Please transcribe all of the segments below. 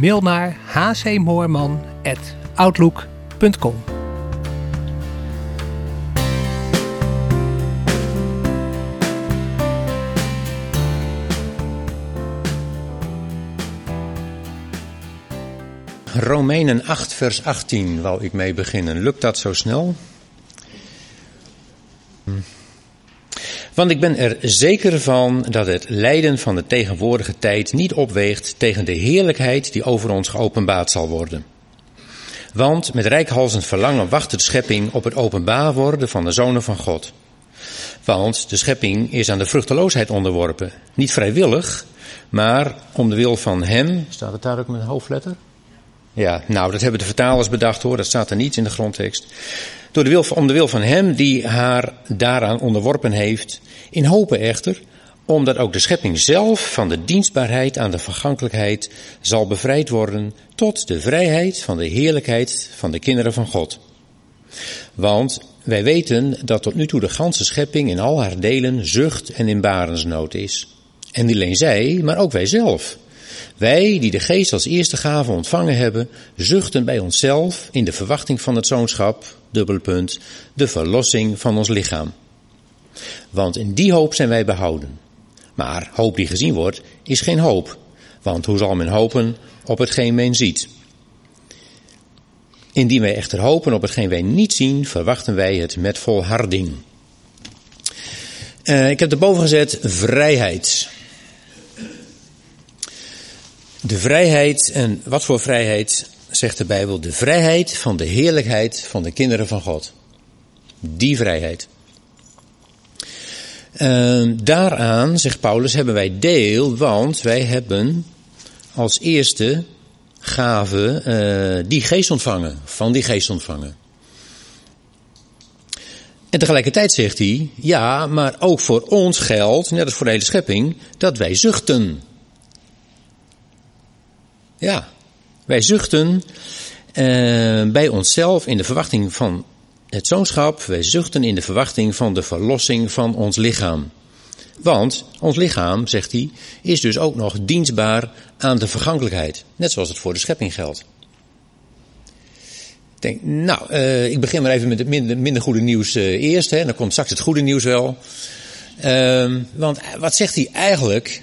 Mail naar hcmoorman.outlook.com. Romeinen 8, vers 18 wou ik mee beginnen. Lukt dat zo snel? Want ik ben er zeker van dat het lijden van de tegenwoordige tijd niet opweegt tegen de heerlijkheid die over ons geopenbaard zal worden. Want met rijkhalsend verlangen wacht de schepping op het openbaar worden van de zonen van God. Want de schepping is aan de vruchteloosheid onderworpen. Niet vrijwillig, maar om de wil van hem. Staat het daar ook met hoofdletter? Ja, nou, dat hebben de vertalers bedacht hoor, dat staat er niet in de grondtekst. Door de wil, om de wil van hem die haar daaraan onderworpen heeft, in hopen echter, omdat ook de schepping zelf van de dienstbaarheid aan de vergankelijkheid zal bevrijd worden tot de vrijheid van de heerlijkheid van de kinderen van God. Want wij weten dat tot nu toe de ganse schepping in al haar delen zucht en in barensnood is. En niet alleen zij, maar ook wij zelf. Wij, die de geest als eerste gave ontvangen hebben, zuchten bij onszelf in de verwachting van het zoonschap, dubbelpunt, de verlossing van ons lichaam. Want in die hoop zijn wij behouden. Maar hoop die gezien wordt, is geen hoop. Want hoe zal men hopen op hetgeen men ziet? Indien wij echter hopen op hetgeen wij niet zien, verwachten wij het met volharding. Uh, ik heb erboven gezet vrijheid. De vrijheid, en wat voor vrijheid zegt de Bijbel? De vrijheid van de heerlijkheid van de kinderen van God. Die vrijheid. Uh, daaraan, zegt Paulus, hebben wij deel, want wij hebben als eerste gave uh, die geest ontvangen, van die geest ontvangen. En tegelijkertijd zegt hij, ja, maar ook voor ons geldt, net als voor de hele schepping, dat wij zuchten. Ja, wij zuchten uh, bij onszelf in de verwachting van het zoonschap. Wij zuchten in de verwachting van de verlossing van ons lichaam. Want ons lichaam, zegt hij, is dus ook nog dienstbaar aan de vergankelijkheid. Net zoals het voor de schepping geldt. Ik denk, nou, uh, ik begin maar even met het minder, minder goede nieuws uh, eerst. Hè, dan komt straks het goede nieuws wel. Uh, want wat zegt hij eigenlijk?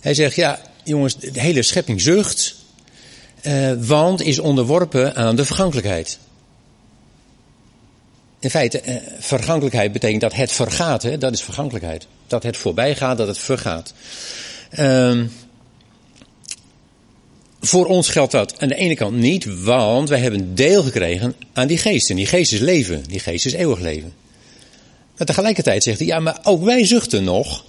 Hij zegt, ja, jongens, de hele schepping zucht. Want is onderworpen aan de vergankelijkheid. In feite, uh, vergankelijkheid betekent dat het vergaat. Dat is vergankelijkheid. Dat het voorbij gaat, dat het vergaat. Uh, voor ons geldt dat aan de ene kant niet, want wij hebben deel gekregen aan die geest. En die geest is leven, die geest is eeuwig leven. Maar tegelijkertijd zegt hij, ja, maar ook wij zuchten nog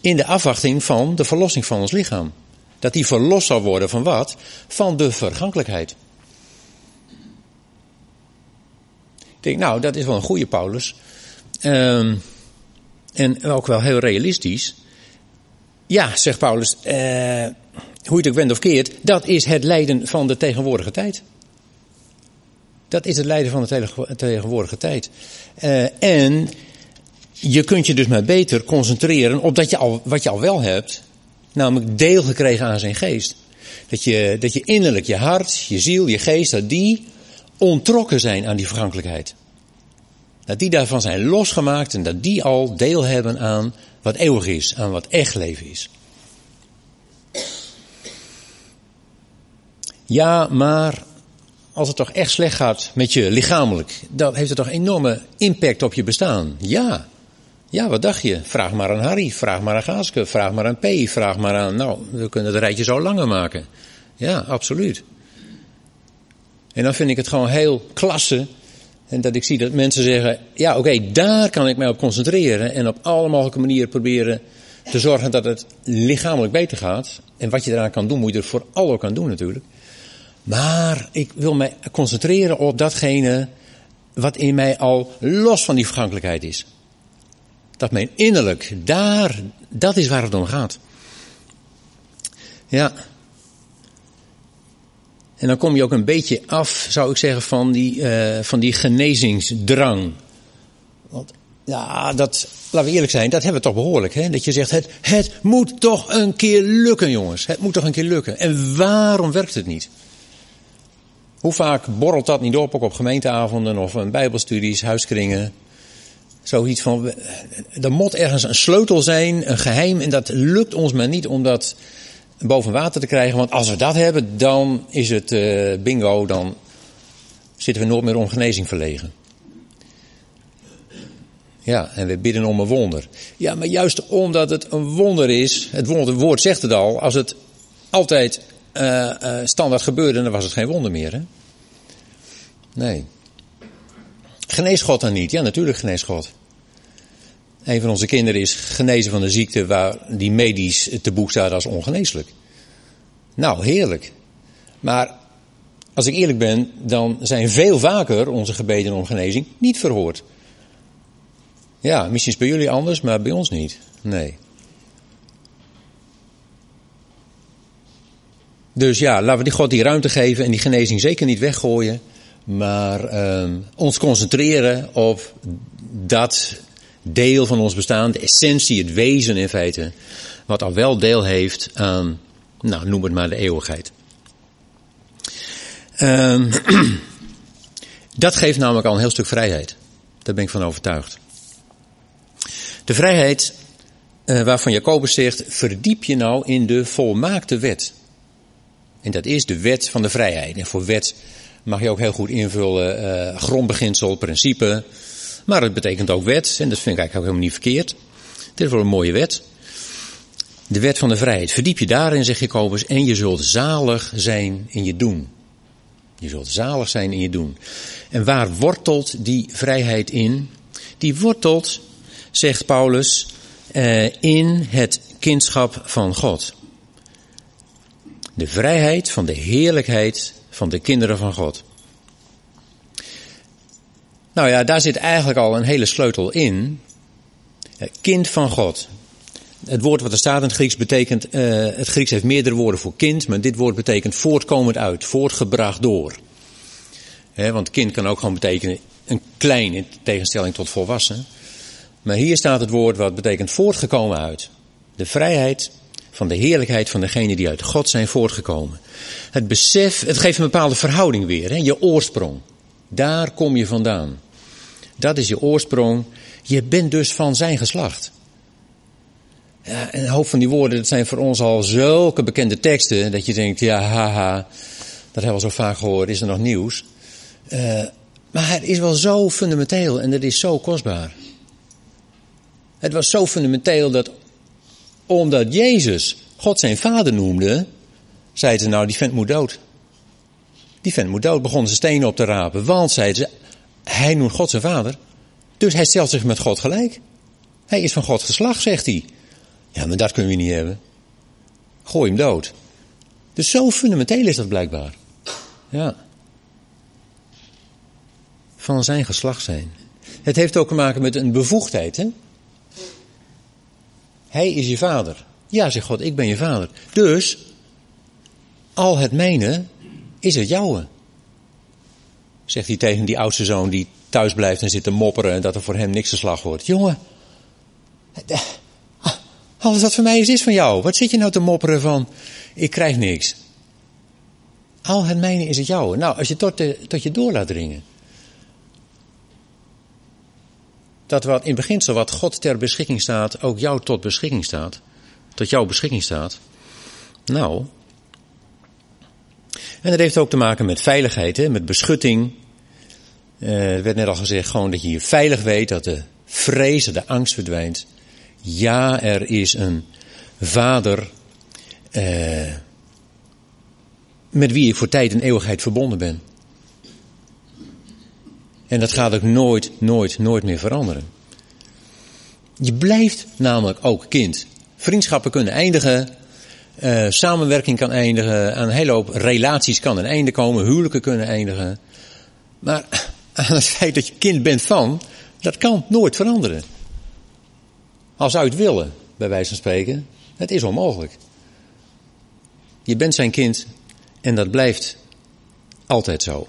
in de afwachting van de verlossing van ons lichaam. Dat die verlost zal worden van wat? Van de vergankelijkheid. Ik denk, nou, dat is wel een goede Paulus. Um, en ook wel heel realistisch. Ja, zegt Paulus, uh, hoe het ook wendt of keert, dat is het lijden van de tegenwoordige tijd. Dat is het lijden van de tegenwoordige tijd. Uh, en je kunt je dus maar beter concentreren op dat je al, wat je al wel hebt, namelijk deel gekregen aan zijn geest. Dat je, dat je innerlijk, je hart, je ziel, je geest, dat die ontrokken zijn aan die vergankelijkheid. Dat die daarvan zijn losgemaakt en dat die al deel hebben aan wat eeuwig is, aan wat echt leven is. Ja, maar als het toch echt slecht gaat met je lichamelijk, dan heeft het toch enorme impact op je bestaan. Ja. Ja, wat dacht je? Vraag maar aan Harry, vraag maar aan Gaaske, vraag maar aan P, vraag maar aan, nou, we kunnen het rijtje zo langer maken. Ja, absoluut. En dan vind ik het gewoon heel klasse. En dat ik zie dat mensen zeggen, ja oké, daar kan ik mij op concentreren. En op alle mogelijke manieren proberen te zorgen dat het lichamelijk beter gaat. En wat je eraan kan doen, moet je er vooral ook aan doen natuurlijk. Maar ik wil mij concentreren op datgene wat in mij al los van die vergankelijkheid is. Dat mijn innerlijk, daar, dat is waar het om gaat. Ja. En dan kom je ook een beetje af, zou ik zeggen, van die, uh, van die genezingsdrang. Want ja, dat, laten we eerlijk zijn, dat hebben we toch behoorlijk. Hè? Dat je zegt, het, het moet toch een keer lukken, jongens. Het moet toch een keer lukken. En waarom werkt het niet? Hoe vaak borrelt dat niet op, ook op gemeenteavonden of in bijbelstudies, huiskringen. Zoiets van, er moet ergens een sleutel zijn, een geheim. En dat lukt ons maar niet om dat boven water te krijgen. Want als we dat hebben, dan is het uh, bingo, dan zitten we nooit meer om genezing verlegen. Ja, en we bidden om een wonder. Ja, maar juist omdat het een wonder is, het woord zegt het al, als het altijd uh, uh, standaard gebeurde, dan was het geen wonder meer. Hè? Nee. Genees God dan niet? Ja, natuurlijk genees God. Een van onze kinderen is genezen van een ziekte waar die medisch te boek staat als ongeneeslijk. Nou, heerlijk. Maar als ik eerlijk ben, dan zijn veel vaker onze gebeden om genezing niet verhoord. Ja, misschien is bij jullie anders, maar bij ons niet. Nee. Dus ja, laten we die God die ruimte geven en die genezing zeker niet weggooien. Maar uh, ons concentreren op dat deel van ons bestaan, de essentie, het wezen in feite. Wat al wel deel heeft aan, nou noem het maar de eeuwigheid. Uh, dat geeft namelijk al een heel stuk vrijheid. Daar ben ik van overtuigd. De vrijheid uh, waarvan Jacobus zegt, verdiep je nou in de volmaakte wet. En dat is de wet van de vrijheid. En voor wet mag je ook heel goed invullen uh, grondbeginsel, principe. Maar het betekent ook wet, en dat vind ik eigenlijk ook helemaal niet verkeerd. Dit is wel een mooie wet. De wet van de vrijheid. Verdiep je daarin, zegt Jacobus, en je zult zalig zijn in je doen. Je zult zalig zijn in je doen. En waar wortelt die vrijheid in? Die wortelt, zegt Paulus, uh, in het kindschap van God. De vrijheid van de heerlijkheid van de kinderen van God. Nou ja, daar zit eigenlijk al een hele sleutel in. Kind van God. Het woord wat er staat in het Grieks betekent, uh, het Grieks heeft meerdere woorden voor kind, maar dit woord betekent voortkomend uit, voortgebracht door. Want kind kan ook gewoon betekenen een klein in tegenstelling tot volwassen. Maar hier staat het woord wat betekent voortgekomen uit. De vrijheid van de heerlijkheid van degenen die uit God zijn voortgekomen. Het besef, het geeft een bepaalde verhouding weer, hè? je oorsprong. Daar kom je vandaan. Dat is je oorsprong. Je bent dus van zijn geslacht. Ja, en een hoop van die woorden, dat zijn voor ons al zulke bekende teksten, dat je denkt, ja, haha, dat hebben we zo vaak gehoord, is er nog nieuws? Uh, maar het is wel zo fundamenteel en het is zo kostbaar. Het was zo fundamenteel dat omdat Jezus God zijn vader noemde, zeiden ze nou, die vent moet dood. Die vent moet dood. Begonnen ze stenen op te rapen. Want, zeiden ze, hij noemt God zijn vader. Dus hij stelt zich met God gelijk. Hij is van God geslacht, zegt hij. Ja, maar dat kunnen we niet hebben. Gooi hem dood. Dus zo fundamenteel is dat blijkbaar. Ja. Van zijn geslacht zijn. Het heeft ook te maken met een bevoegdheid, hè? Hij is je vader. Ja, zegt God, ik ben je vader. Dus, al het mijne is het jouwe. Zegt hij tegen die oudste zoon die thuis blijft en zit te mopperen en dat er voor hem niks te slag wordt. Jongen, alles wat voor mij is, is van jou. Wat zit je nou te mopperen van, ik krijg niks. Al het mijne is het jouwe. Nou, als je tot, tot je door laat dringen. dat wat in beginsel wat God ter beschikking staat, ook jou tot beschikking staat. Tot jouw beschikking staat. Nou. En dat heeft ook te maken met veiligheid, met beschutting. Uh, er werd net al gezegd, gewoon dat je je veilig weet, dat de vrees, de angst verdwijnt. Ja, er is een vader uh, met wie ik voor tijd en eeuwigheid verbonden ben. En dat gaat ook nooit, nooit, nooit meer veranderen. Je blijft namelijk ook kind. Vriendschappen kunnen eindigen, Uh, samenwerking kan eindigen. Aan een hele hoop relaties kan een einde komen. Huwelijken kunnen eindigen. Maar aan het feit dat je kind bent van, dat kan nooit veranderen. Al zou je het willen, bij wijze van spreken. Het is onmogelijk. Je bent zijn kind en dat blijft altijd zo.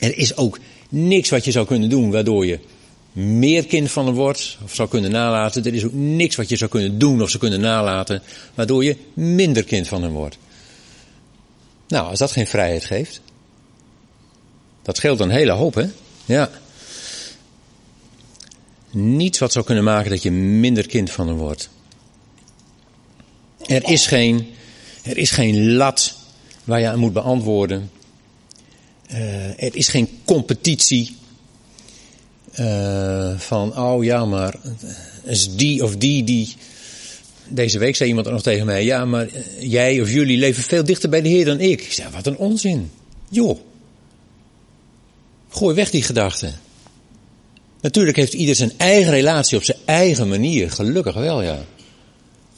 Er is ook niks wat je zou kunnen doen waardoor je meer kind van hem wordt of zou kunnen nalaten. Er is ook niks wat je zou kunnen doen of zou kunnen nalaten waardoor je minder kind van hem wordt. Nou, als dat geen vrijheid geeft, dat scheelt een hele hoop, hè? Ja. Niets wat zou kunnen maken dat je minder kind van hem wordt. Er is geen, er is geen lat waar je aan moet beantwoorden. Uh, er is geen competitie uh, van, oh ja, maar is die of die die. Deze week zei iemand er nog tegen mij, ja, maar jij of jullie leven veel dichter bij de Heer dan ik. Ik zei, wat een onzin. Joh. Gooi weg die gedachte. Natuurlijk heeft ieder zijn eigen relatie op zijn eigen manier. Gelukkig wel, ja.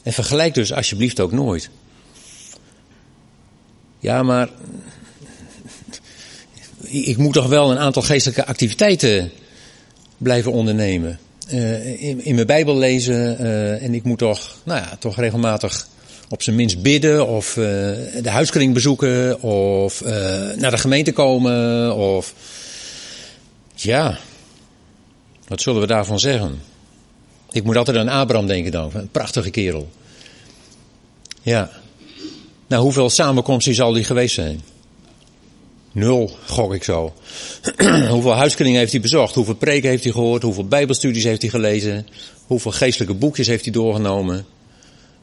En vergelijk dus alsjeblieft ook nooit. Ja, maar ik moet toch wel een aantal geestelijke activiteiten blijven ondernemen. Uh, in, in, mijn Bijbel lezen uh, en ik moet toch, nou ja, toch regelmatig op zijn minst bidden of uh, de huiskring bezoeken of naar de gemeente komen of ja, wat zullen we daarvan zeggen? Ik moet altijd aan Abraham denken dan, een prachtige kerel. Ja. Nou, hoeveel samenkomsten zal die geweest zijn? Nul, gok ik zo. hoeveel huiskringen heeft hij bezocht? Hoeveel preken heeft hij gehoord? Hoeveel bijbelstudies heeft hij gelezen? Hoeveel geestelijke boekjes heeft hij doorgenomen?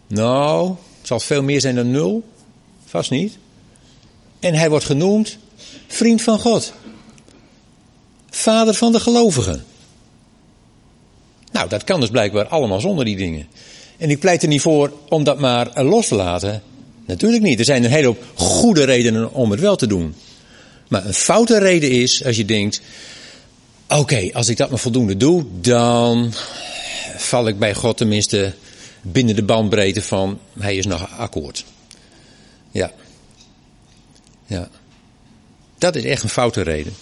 Nou, zal het veel meer zijn dan nul? Vast niet. En hij wordt genoemd vriend van God. Vader van de gelovigen. Nou, dat kan dus blijkbaar allemaal zonder die dingen. En ik pleit er niet voor om dat maar los te laten. Natuurlijk niet. Er zijn een hele hoop goede redenen om het wel te doen. Maar een foute reden is als je denkt: oké, als ik dat maar voldoende doe, dan val ik bij God tenminste binnen de bandbreedte van hij is nog akkoord. Ja. Ja. Dat is echt een foute reden.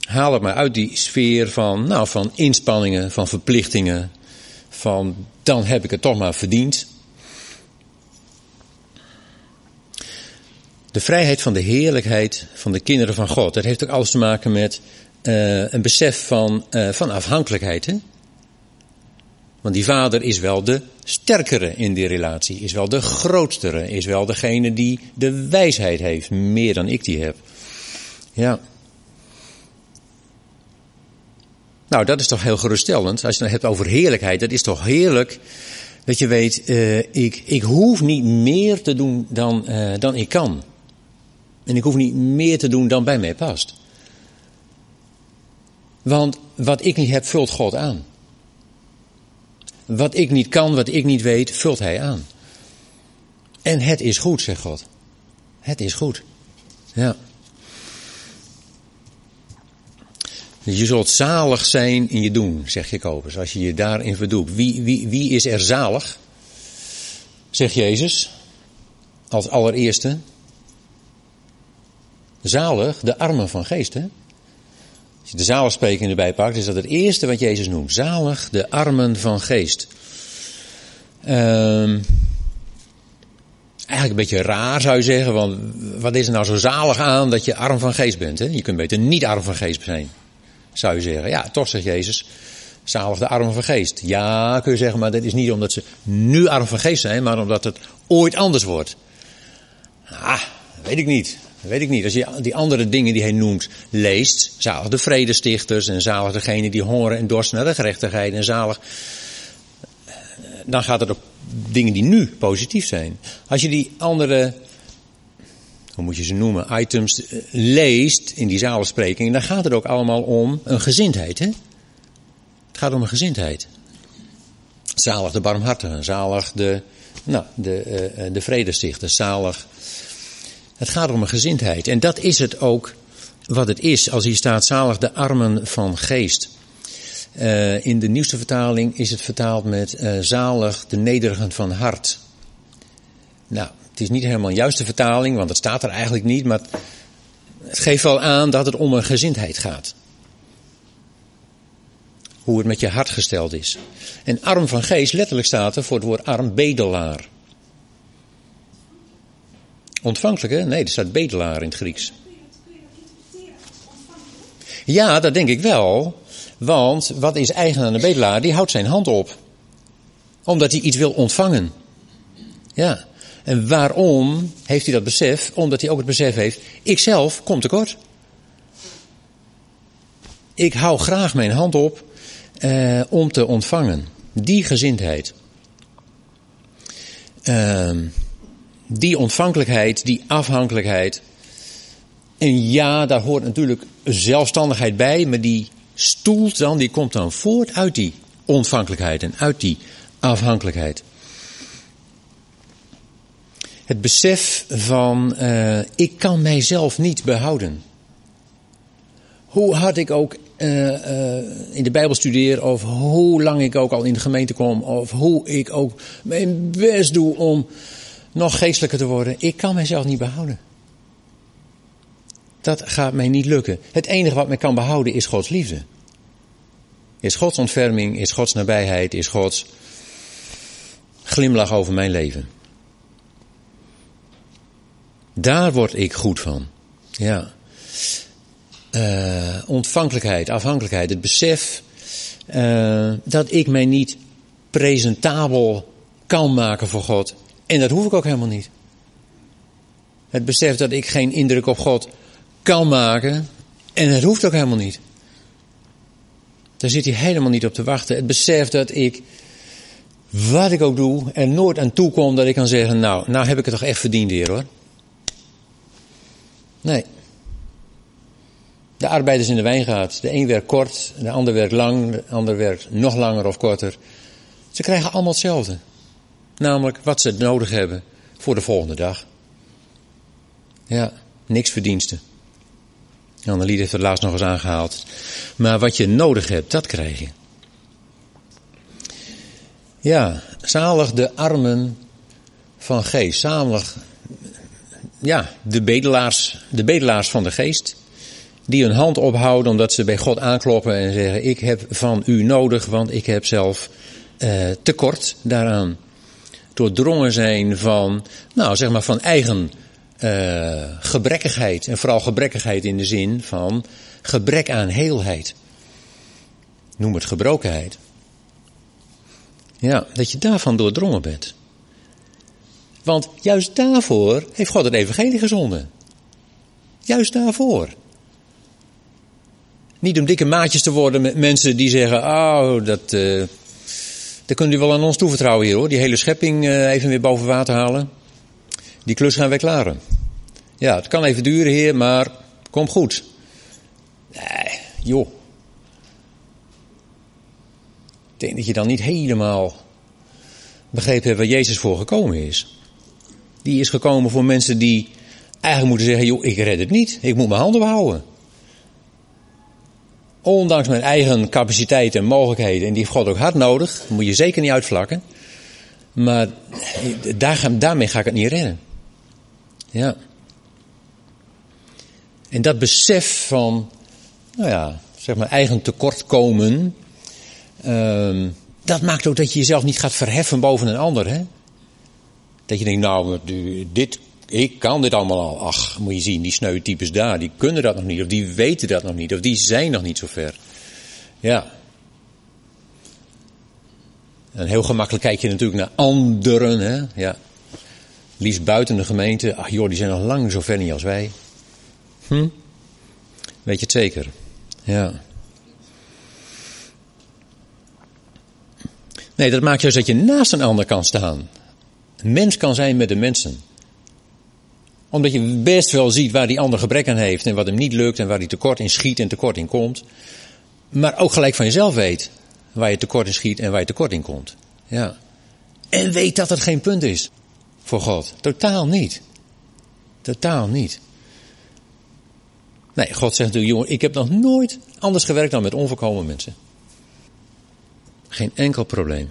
Haal het maar uit die sfeer van, nou, van inspanningen, van verplichtingen, van dan heb ik het toch maar verdiend. De vrijheid van de heerlijkheid van de kinderen van God, dat heeft ook alles te maken met uh, een besef van, uh, van afhankelijkheid. Hè? Want die vader is wel de sterkere in die relatie, is wel de grootste, is wel degene die de wijsheid heeft, meer dan ik die heb. Ja. Nou, dat is toch heel geruststellend. Als je het hebt over heerlijkheid, dat is toch heerlijk dat je weet, uh, ik, ik hoef niet meer te doen dan, dan ik kan. En ik hoef niet meer te doen dan bij mij past. Want wat ik niet heb, vult God aan. Wat ik niet kan, wat ik niet weet, vult Hij aan. En het is goed, zegt God. Het is goed. Ja. Je zult zalig zijn in je doen, zegt Jacobus, als je je daarin verdoet. Wie, wie, wie is er zalig? Zegt Jezus, als allereerste. Zalig, de armen van geest. Hè? Als je de zaligsprekingen erbij pakt, is dat het eerste wat Jezus noemt. Zalig, de armen van geest. Um, eigenlijk een beetje raar zou je zeggen, want wat is er nou zo zalig aan dat je arm van geest bent? Hè? Je kunt beter niet arm van geest zijn zou je zeggen. Ja, toch zegt Jezus, zalig de armen van geest. Ja, kun je zeggen, maar dat is niet omdat ze nu arm van geest zijn, maar omdat het ooit anders wordt. Ah, weet ik niet. Weet ik niet. Als je die andere dingen die hij noemt leest, zalig de vredestichters en zalig degene die hongeren en dorsten naar de gerechtigheid en zalig, dan gaat het op dingen die nu positief zijn. Als je die andere hoe moet je ze noemen, items eh, leest in die zalenspreking, dan gaat het ook allemaal om een gezindheid. Hè? Het gaat om een gezindheid. Zalig de barmhartigen, zalig de, nou, de, uh, de vredestichter, zalig. Het gaat om een gezindheid. En dat is het ook wat het is als hier staat zalig de armen van geest. Uh, in de nieuwste vertaling is het vertaald met uh, zalig de nederigen van hart. Nou, het is niet helemaal een juiste vertaling, want het staat er eigenlijk niet, maar het geeft wel aan dat het om een gezindheid gaat. Hoe het met je hart gesteld is. En arm van geest, letterlijk staat er voor het woord arm bedelaar. Ontvankelijk? Nee, er staat bedelaar in het Grieks. Ja, dat denk ik wel. Want wat is eigen aan de bedelaar? Die houdt zijn hand op. Omdat hij iets wil ontvangen. Ja. En waarom heeft hij dat besef? Omdat hij ook het besef heeft, ikzelf kom tekort. Ik hou graag mijn hand op eh, om te ontvangen. Die gezindheid. Uh, die ontvankelijkheid, die afhankelijkheid. En ja, daar hoort natuurlijk zelfstandigheid bij, maar die stoelt dan, die komt dan voort uit die ontvankelijkheid en uit die afhankelijkheid. Het besef van uh, ik kan mijzelf niet behouden. Hoe hard ik ook uh, uh, in de Bijbel studeer, of hoe lang ik ook al in de gemeente kom, of hoe ik ook mijn best doe om nog geestelijker te worden, ik kan mijzelf niet behouden. Dat gaat mij niet lukken. Het enige wat mij kan behouden is Gods liefde. Is Gods ontferming, is Gods nabijheid, is Gods glimlach over mijn leven. Daar word ik goed van. Ja. Uh, ontvankelijkheid, afhankelijkheid, het besef uh, dat ik mij niet presentabel kan maken voor God. En dat hoef ik ook helemaal niet. Het besef dat ik geen indruk op God kan maken. En dat hoeft ook helemaal niet. Daar zit hij helemaal niet op te wachten. Het besef dat ik, wat ik ook doe, er nooit aan toe kom dat ik kan zeggen, nou, nou heb ik het toch echt verdiend hier hoor. Nee. De arbeiders in de wijngaard. De een werkt kort, de ander werkt lang, de ander werkt nog langer of korter. Ze krijgen allemaal hetzelfde. Namelijk wat ze nodig hebben voor de volgende dag. Ja, niks verdiensten. Annelied heeft het laatst nog eens aangehaald. Maar wat je nodig hebt, dat krijg je. Ja, zalig de armen van geest. Zalig, ja, de bedelaars, de bedelaars van de geest. Die hun hand ophouden omdat ze bij God aankloppen en zeggen: Ik heb van u nodig, want ik heb zelf eh, tekort daaraan. Doordrongen zijn van, nou zeg maar, van eigen uh, gebrekkigheid. En vooral gebrekkigheid in de zin van gebrek aan heelheid. Noem het gebrokenheid. Ja, dat je daarvan doordrongen bent. Want juist daarvoor heeft God het evangelie gezonden. Juist daarvoor. Niet om dikke maatjes te worden met mensen die zeggen, oh, dat, uh, dat kunnen jullie wel aan ons toevertrouwen hier hoor. Die hele schepping uh, even weer boven water halen. Die klus gaan wij klaren. Ja, het kan even duren, heer, maar kom goed. Nee, joh. Ik denk dat je dan niet helemaal begrepen hebt waar Jezus voor gekomen is. Die is gekomen voor mensen die eigenlijk moeten zeggen, joh, ik red het niet. Ik moet mijn handen behouden. Ondanks mijn eigen capaciteiten en mogelijkheden, en die heeft God ook hard nodig, moet je zeker niet uitvlakken. Maar daar, daarmee ga ik het niet redden. Ja. En dat besef van, nou ja, zeg maar eigen tekortkomen, uh, dat maakt ook dat je jezelf niet gaat verheffen boven een ander. Hè? Dat je denkt, nou, dit, ik kan dit allemaal al. Ach, moet je zien, die sneu types daar, die kunnen dat nog niet, of die weten dat nog niet, of die zijn nog niet zo ver. Ja. En heel gemakkelijk kijk je natuurlijk naar anderen, hè. Ja. Liefst buiten de gemeente. Ach joh, die zijn nog lang zo ver niet als wij. Hm? Weet je het zeker? Ja. Nee, dat maakt juist dat je naast een ander kan staan. Een mens kan zijn met de mensen. Omdat je best wel ziet waar die ander gebrek aan heeft en wat hem niet lukt en waar hij tekort in schiet en tekort in komt. Maar ook gelijk van jezelf weet waar je tekort in schiet en waar je tekort in komt. Ja. En weet dat het geen punt is voor God. Totaal niet. Totaal niet. Nee, God zegt natuurlijk, jongen, ik heb nog nooit anders gewerkt dan met onvolkomen mensen. Geen enkel probleem.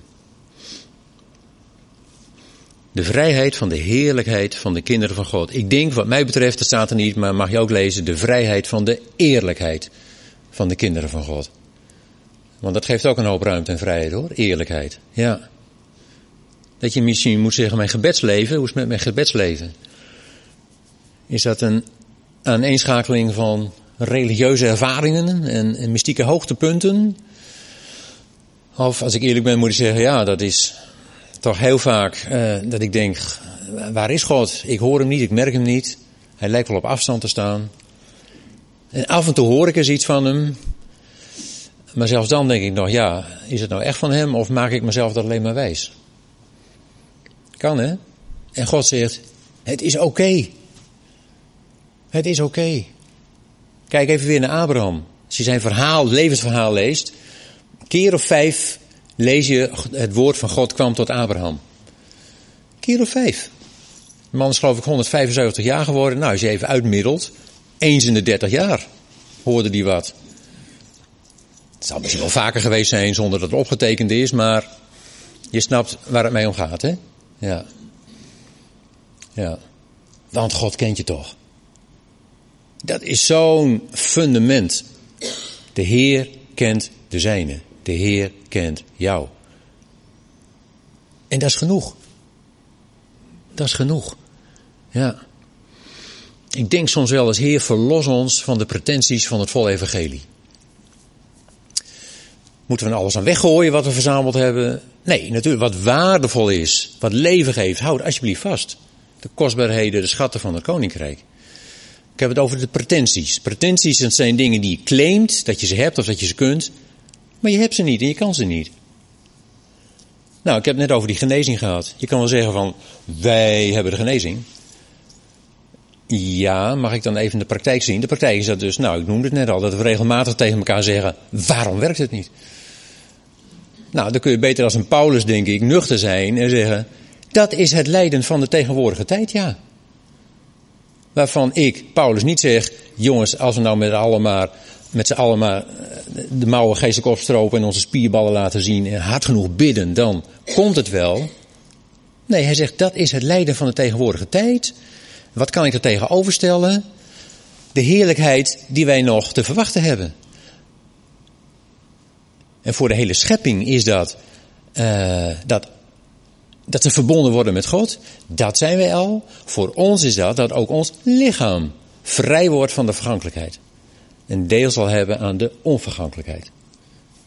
De vrijheid van de heerlijkheid van de kinderen van God. Ik denk, wat mij betreft, dat staat er niet, maar mag je ook lezen, de vrijheid van de eerlijkheid van de kinderen van God. Want dat geeft ook een hoop ruimte en vrijheid hoor, eerlijkheid. Ja. Dat je misschien moet zeggen, mijn gebedsleven, hoe is het met mijn gebedsleven? Is dat een aaneenschakeling van religieuze ervaringen en, en mystieke hoogtepunten? Of als ik eerlijk ben, moet ik zeggen, ja, dat is toch heel vaak uh, dat ik denk, waar is God? Ik hoor hem niet, ik merk hem niet. Hij lijkt wel op afstand te staan. En af en toe hoor ik eens iets van hem. Maar zelfs dan denk ik nog, ja, is het nou echt van hem of maak ik mezelf dat alleen maar wijs? Kan hè? En God zegt, het is oké. Het is oké. Kijk even weer naar Abraham. Als je zijn verhaal, levensverhaal leest, keer of vijf lees je het woord van God kwam tot Abraham. Keer of vijf. De man is geloof ik 175 jaar geworden. Nou, als je even uitmiddelt, eens in de 30 jaar hoorde die wat. Het zal misschien wel vaker geweest zijn zonder dat het opgetekend is, maar je snapt waar het mee om gaat, hè? Ja. Ja. Want God kent je toch. Dat is zo'n fundament. De Heer kent de zijne. De Heer kent jou. En dat is genoeg. Dat is genoeg. Ja. Ik denk soms wel eens, Heer, verlos ons van de pretenties van het volle evangelie. Moeten we alles aan weggooien wat we verzameld hebben? Nee, natuurlijk. Wat waardevol is, wat leven geeft, houd alsjeblieft vast. De kostbaarheden, de schatten van het koninkrijk. Ik heb het over de pretenties. Pretenties dat zijn dingen die je claimt, dat je ze hebt of dat je ze kunt. Maar je hebt ze niet en je kan ze niet. Nou, ik heb net over die genezing gehad. Je kan wel zeggen van, wij hebben de genezing. Ja, mag ik dan even de praktijk zien? De praktijk is dat dus, nou, ik noemde het net al, dat we regelmatig tegen elkaar zeggen, waarom werkt het niet? Nou, dan kun je beter als een Paulus, denk ik, nuchter zijn en zeggen, dat is het lijden van de tegenwoordige tijd, ja. Waarvan ik, Paulus, niet zeg, jongens, als we nou met allemaal met z'n allen maar de mouwen geestelijk opstropen en onze spierballen laten zien en hard genoeg bidden, dan komt het wel. Nee, hij zegt dat is het lijden van de tegenwoordige tijd. Wat kan ik er tegenover stellen? De heerlijkheid die wij nog te verwachten hebben. En voor de hele schepping is dat, uh, dat, dat ze verbonden worden met God. Dat zijn wij al. Voor ons is dat dat ook ons lichaam vrij wordt van de vergankelijkheid een deel zal hebben aan de onvergankelijkheid.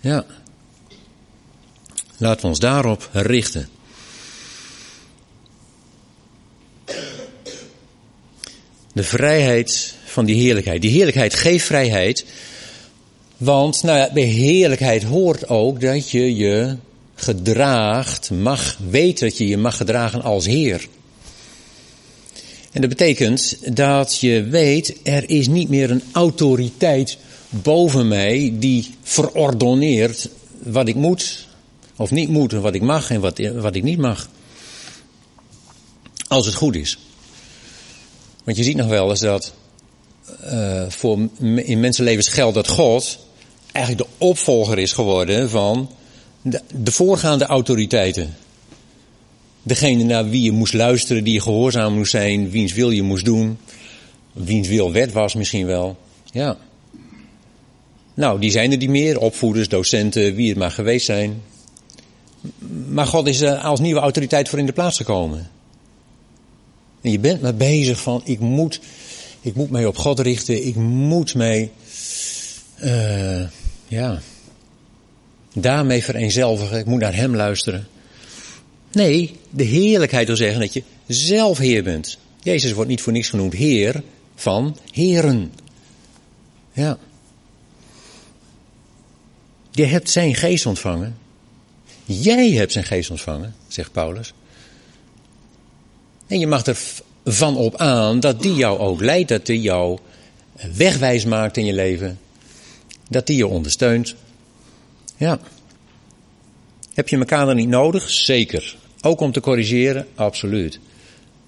Ja. Laten we ons daarop richten. De vrijheid van die heerlijkheid. Die heerlijkheid geeft vrijheid. Want nou ja, bij heerlijkheid hoort ook dat je je gedraagt, mag weten dat je je mag gedragen als Heer. En dat betekent dat je weet, er is niet meer een autoriteit boven mij die verordoneert wat ik moet of niet moet en wat ik mag en wat, wat ik niet mag. Als het goed is. Want je ziet nog wel eens dat uh, voor in mensenlevens geldt dat God eigenlijk de opvolger is geworden van de voorgaande autoriteiten. Degene naar wie je moest luisteren, die je gehoorzaam moest zijn, wiens wil je moest doen, wiens wil wet was misschien wel. Ja. Nou, die zijn er niet meer, opvoeders, docenten, wie het maar geweest zijn. Maar God is er als nieuwe autoriteit voor in de plaats gekomen. En je bent maar bezig van, ik moet, ik moet mij op God richten, ik moet mij, uh, ja, daarmee vereenzelvigen, ik moet naar Hem luisteren. Nee, de heerlijkheid wil zeggen dat je zelf Heer bent. Jezus wordt niet voor niks genoemd Heer van Heren. Ja. Je hebt zijn geest ontvangen. Jij hebt zijn geest ontvangen, zegt Paulus. En je mag er van op aan dat die jou ook leidt, dat die jou wegwijs maakt in je leven. Dat die je ondersteunt. Ja. Heb je elkaar dan niet nodig? Zeker. Ook om te corrigeren? Absoluut.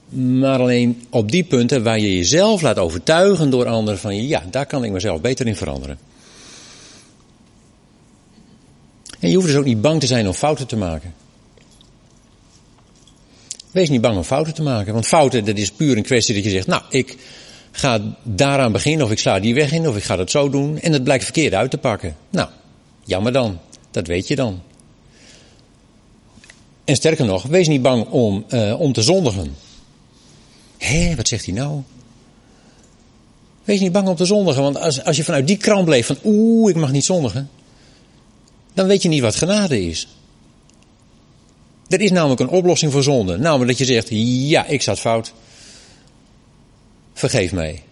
Maar alleen op die punten waar je jezelf laat overtuigen door anderen van ja, daar kan ik mezelf beter in veranderen. En je hoeft dus ook niet bang te zijn om fouten te maken. Wees niet bang om fouten te maken. Want fouten, dat is puur een kwestie dat je zegt, nou, ik ga daaraan beginnen, of ik sla die weg in, of ik ga dat zo doen. En het blijkt verkeerd uit te pakken. Nou, jammer dan. Dat weet je dan. En sterker nog, wees niet bang om, uh, om te zondigen. Hé, wat zegt hij nou? Wees niet bang om te zondigen, want als, als je vanuit die kramp leeft van oeh, ik mag niet zondigen, dan weet je niet wat genade is. Er is namelijk een oplossing voor zonde. Namelijk dat je zegt, ja, ik zat fout. Vergeef mij.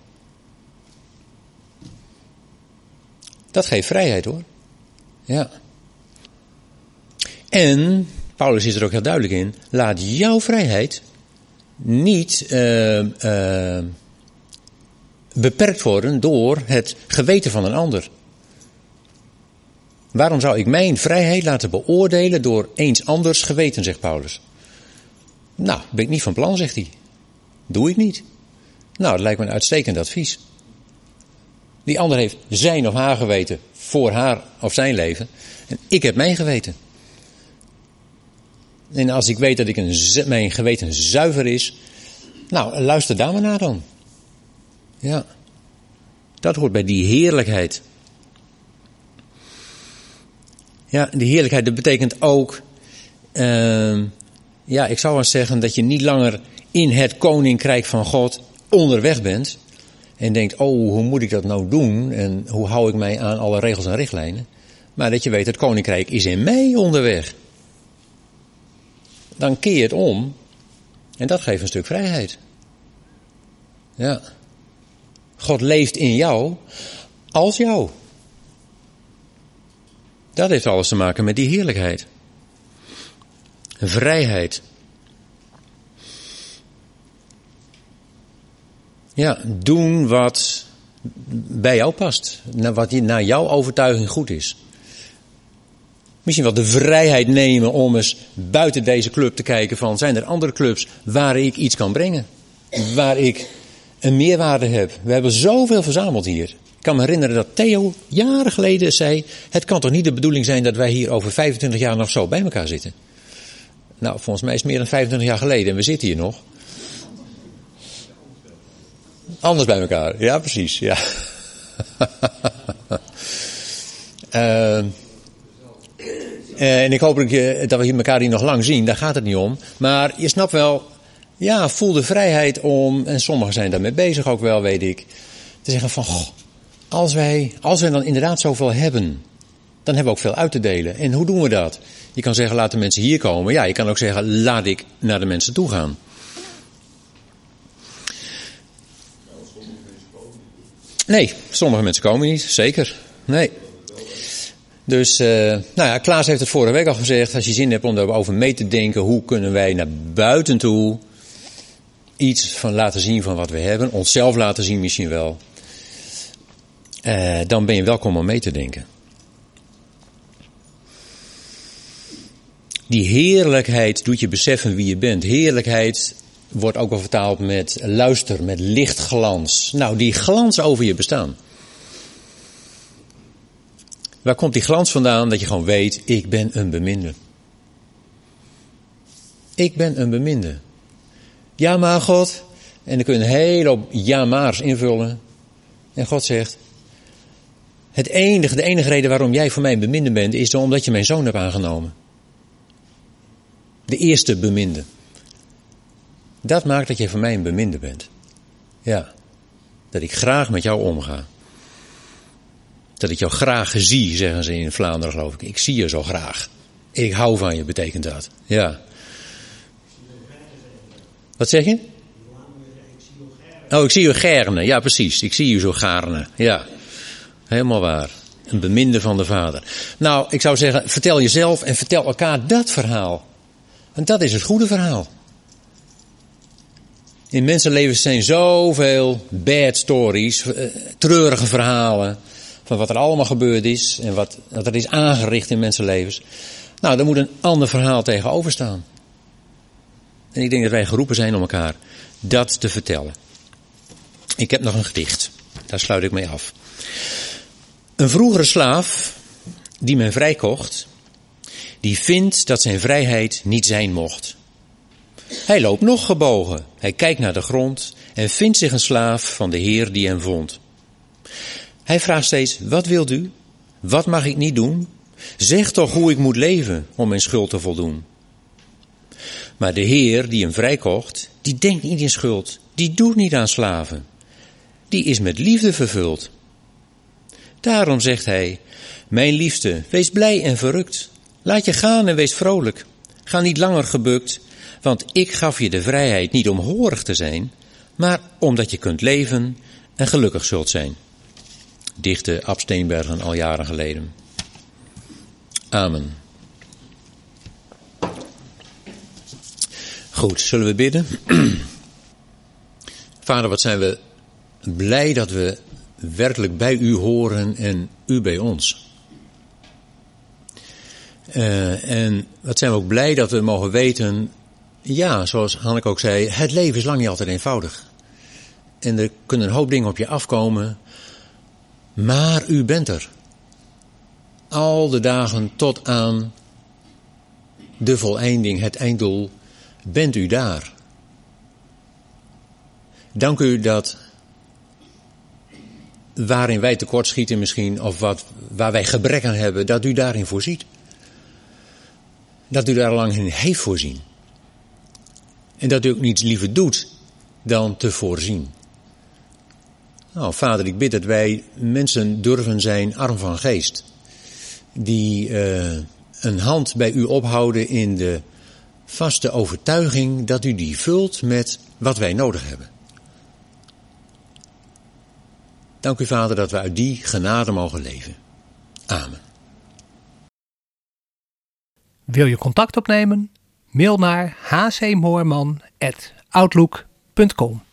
Dat geeft vrijheid hoor. Ja. En, Paulus is er ook heel duidelijk in, laat jouw vrijheid niet uh, uh, beperkt worden door het geweten van een ander. Waarom zou ik mijn vrijheid laten beoordelen door eens anders geweten, zegt Paulus. Nou, ben ik niet van plan, zegt hij. Doe ik niet. Nou, dat lijkt me een uitstekend advies. Die ander heeft zijn of haar geweten voor haar of zijn leven. En ik heb mijn geweten. En als ik weet dat ik een, mijn geweten zuiver is, nou, luister daar maar naar dan. Ja. Dat hoort bij die heerlijkheid. Ja, die heerlijkheid, dat betekent ook, uh, ja, ik zou wel zeggen dat je niet langer in het koninkrijk van God onderweg bent. En denkt, oh, hoe moet ik dat nou doen? En hoe hou ik mij aan alle regels en richtlijnen? Maar dat je weet, het koninkrijk is in mij onderweg. Dan keer je het om. En dat geeft een stuk vrijheid. Ja. God leeft in jou als jou. Dat heeft alles te maken met die heerlijkheid. Vrijheid. Ja, doen wat bij jou past. Wat naar jouw overtuiging goed is. Misschien wel de vrijheid nemen om eens buiten deze club te kijken van zijn er andere clubs waar ik iets kan brengen. Waar ik een meerwaarde heb. We hebben zoveel verzameld hier. Ik kan me herinneren dat Theo jaren geleden zei: Het kan toch niet de bedoeling zijn dat wij hier over 25 jaar nog zo bij elkaar zitten? Nou, volgens mij is het meer dan 25 jaar geleden en we zitten hier nog. Anders bij elkaar, ja, precies, ja. uh, en ik hoop dat we elkaar hier nog lang zien, daar gaat het niet om. Maar je snapt wel, ja, voel de vrijheid om, en sommigen zijn daarmee bezig ook wel, weet ik, te zeggen van, goh, als wij, als wij dan inderdaad zoveel hebben, dan hebben we ook veel uit te delen. En hoe doen we dat? Je kan zeggen, laat de mensen hier komen. Ja, je kan ook zeggen, laat ik naar de mensen toe gaan. Nee, sommige mensen komen niet, zeker. Nee. Dus, uh, nou ja, Klaas heeft het vorige week al gezegd. Als je zin hebt om erover mee te denken, hoe kunnen wij naar buiten toe iets van laten zien van wat we hebben, onszelf laten zien misschien wel, uh, dan ben je welkom om mee te denken. Die heerlijkheid doet je beseffen wie je bent. Heerlijkheid wordt ook wel vertaald met luister, met lichtglans. Nou, die glans over je bestaan. Waar komt die glans vandaan? Dat je gewoon weet, ik ben een beminde. Ik ben een beminde. Ja, maar God. En dan kun je een hele hoop ja maars invullen. En God zegt, het enige, de enige reden waarom jij voor mij beminde bent, is omdat je mijn zoon hebt aangenomen. De eerste beminde. Dat maakt dat je voor mij een beminde bent. Ja. Dat ik graag met jou omga. Dat ik jou graag zie, zeggen ze in Vlaanderen geloof ik. Ik zie je zo graag. Ik hou van je, betekent dat. Ja. Wat zeg je? Oh, ik zie je gerne. Ja, precies. Ik zie je zo gaarne. Ja. Helemaal waar. Een beminde van de Vader. Nou, ik zou zeggen, vertel jezelf en vertel elkaar dat verhaal. En dat is het goede verhaal. In mensenlevens zijn zoveel bad stories, eh, treurige verhalen van wat er allemaal gebeurd is en wat, wat er is aangericht in mensenlevens. Nou, daar moet een ander verhaal tegenover staan. En ik denk dat wij geroepen zijn om elkaar dat te vertellen. Ik heb nog een gedicht. Daar sluit ik mee af. Een vroegere slaaf die men vrijkocht, die vindt dat zijn vrijheid niet zijn mocht. Hij loopt nog gebogen, hij kijkt naar de grond en vindt zich een slaaf van de Heer die hem vond. Hij vraagt steeds, wat wilt u? Wat mag ik niet doen? Zeg toch hoe ik moet leven om mijn schuld te voldoen. Maar de Heer die hem vrijkocht, die denkt niet in schuld, die doet niet aan slaven. Die is met liefde vervuld. Daarom zegt hij, mijn liefste, wees blij en verrukt. Laat je gaan en wees vrolijk. Ga niet langer gebukt, want ik gaf je de vrijheid niet om horig te zijn, maar omdat je kunt leven en gelukkig zult zijn. Dichte Ab Steenbergen al jaren geleden. Amen. Goed, zullen we bidden? Vader, wat zijn we blij dat we werkelijk bij u horen en u bij ons. Uh, en wat zijn we ook blij dat we mogen weten, ja, zoals Hanneke ook zei, het leven is lang niet altijd eenvoudig. En er kunnen een hoop dingen op je afkomen, maar u bent er. Al de dagen tot aan de voleinding, het einddoel, bent u daar. Dank u dat waarin wij tekortschieten misschien, of wat, waar wij gebrek aan hebben, dat u daarin voorziet. Dat u daar lang in heeft voorzien. En dat u ook niets liever doet dan te voorzien. Nou, vader, ik bid dat wij mensen durven zijn arm van geest. Die uh, een hand bij u ophouden in de vaste overtuiging dat u die vult met wat wij nodig hebben. Dank u, Vader, dat we uit die genade mogen leven. Amen. Wil je contact opnemen? Mail naar hcmoorman.outlook.com